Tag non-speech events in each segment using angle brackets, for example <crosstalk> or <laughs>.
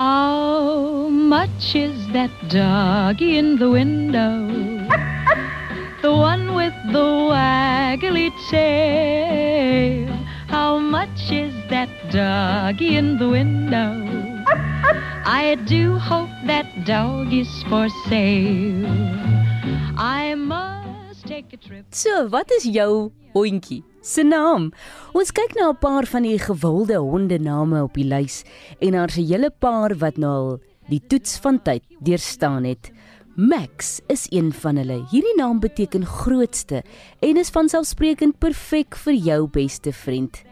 How much is that doggy in the window? <laughs> The one with the waggly tail. How much is that doggy in the window? <laughs> I do hope that dog is for sale. I must take a trip. So, wat is jou hondjie se naam? Ons kyk na 'n paar van die gewilde hondename op die lys en daar's 'n hele paar wat nou al die toets van tyd deurstaan het. Max is een van hulle. Hierdie naam beteken grootste en is vanselfsprekend perfek vir jou beste vriend.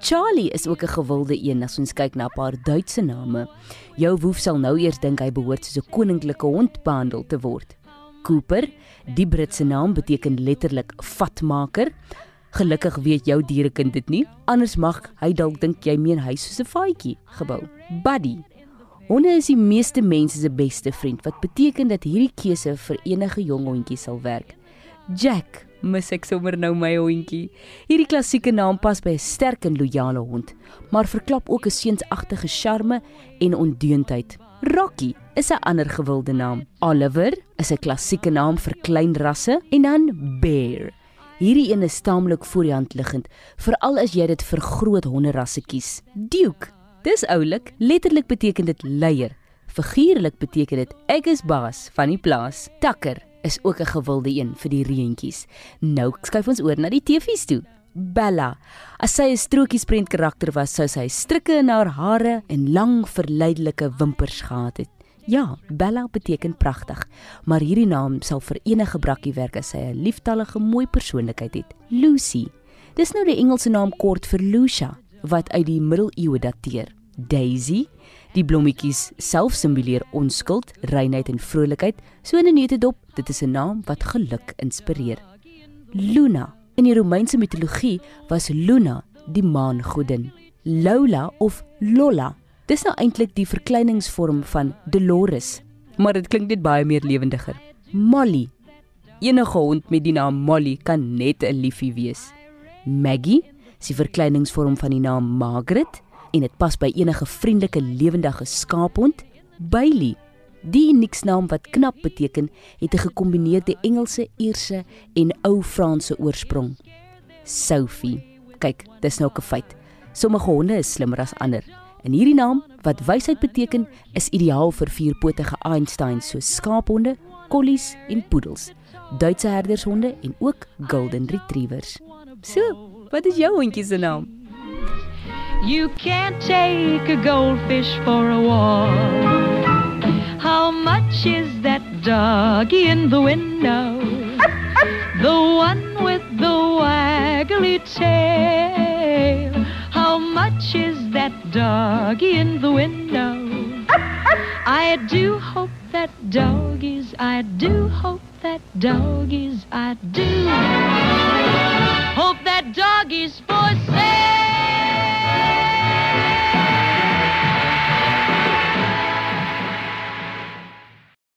Charlie is ook 'n gewilde een as ons kyk na 'n paar Duitse name. Jou woef sal nou eers dink hy behoort soos 'n koninklike hond behandel te word. Cooper, die Britse naam beteken letterlik vatmaker. Gelukkig weet jou dierekind dit nie, anders mag hy dalk dink jy meen hy soos 'n faadjie gebou. Buddy. Honde is die meeste mense se beste vriend, wat beteken dat hierdie keuse vir enige jong hondjie sal werk. Jack mis ek sommer nou my hondjie. Hierdie klassieke naam pas by 'n sterk en loyale hond, maar verklap ook 'n seunsagtige charme en ondeundheid. Rocky is 'n ander gewilde naam. Oliver is 'n klassieke naam vir klein rasse en dan Bear. Hierdie een is taamlik voor die hand liggend, veral as jy dit vir groot honderasse kies. Duke, dis oulik, letterlik beteken dit leier. Figuurlik beteken dit ek is baas van die plaas. Takker is ook 'n gewilde een vir die reentjies. Nou skuif ons oor na die teefies toe. Bella. As sy 'n strokiesprent karakter was, sou sy strikke in haar hare en lang verleidelike wimpers gehad het. Ja, Bella beteken pragtig, maar hierdie naam sal vir enige brakkie werk as sy 'n lieftallige mooi persoonlikheid het. Lucy. Dis nou die Engelse naam kort vir Lucia wat uit die middeleeue dateer. Daisy Die blommetjies self simboleer onskuld, reinheid en vrolikheid. So in 'n neutedop, dit is 'n naam wat geluk inspireer. Luna. In die Romeinse mitologie was Luna die maangodin. Lola of Lola. Dis nou eintlik die verkleiningsvorm van Dolores, maar dit klink net baie meer lewendiger. Molly. Enige hond met die naam Molly kan net 'n liefie wees. Maggie, is die verkleiningsvorm van die naam Margaret en dit pas by enige vriendelike lewendige skaaphond. Bailey, die unieknaam wat knap beteken, het 'n gekombineerde Engelse, Ierse en ou Franse oorsprong. Sophie. Kyk, dis nou 'n feit. Sommige honde is slimmer as ander. En hierdie naam, wat wysheid beteken, is ideaal vir vierpotige Einsteins soos skaaphonde, collies en poedels, Duitse herdershonde en ook golden retrievers. So, wat is jou hondjie se naam? You can't take a goldfish for a walk. How much is that doggy in the window? Doggy in the window? <laughs> I do hope that doggies, I do hope that doggies, I do hope that doggies for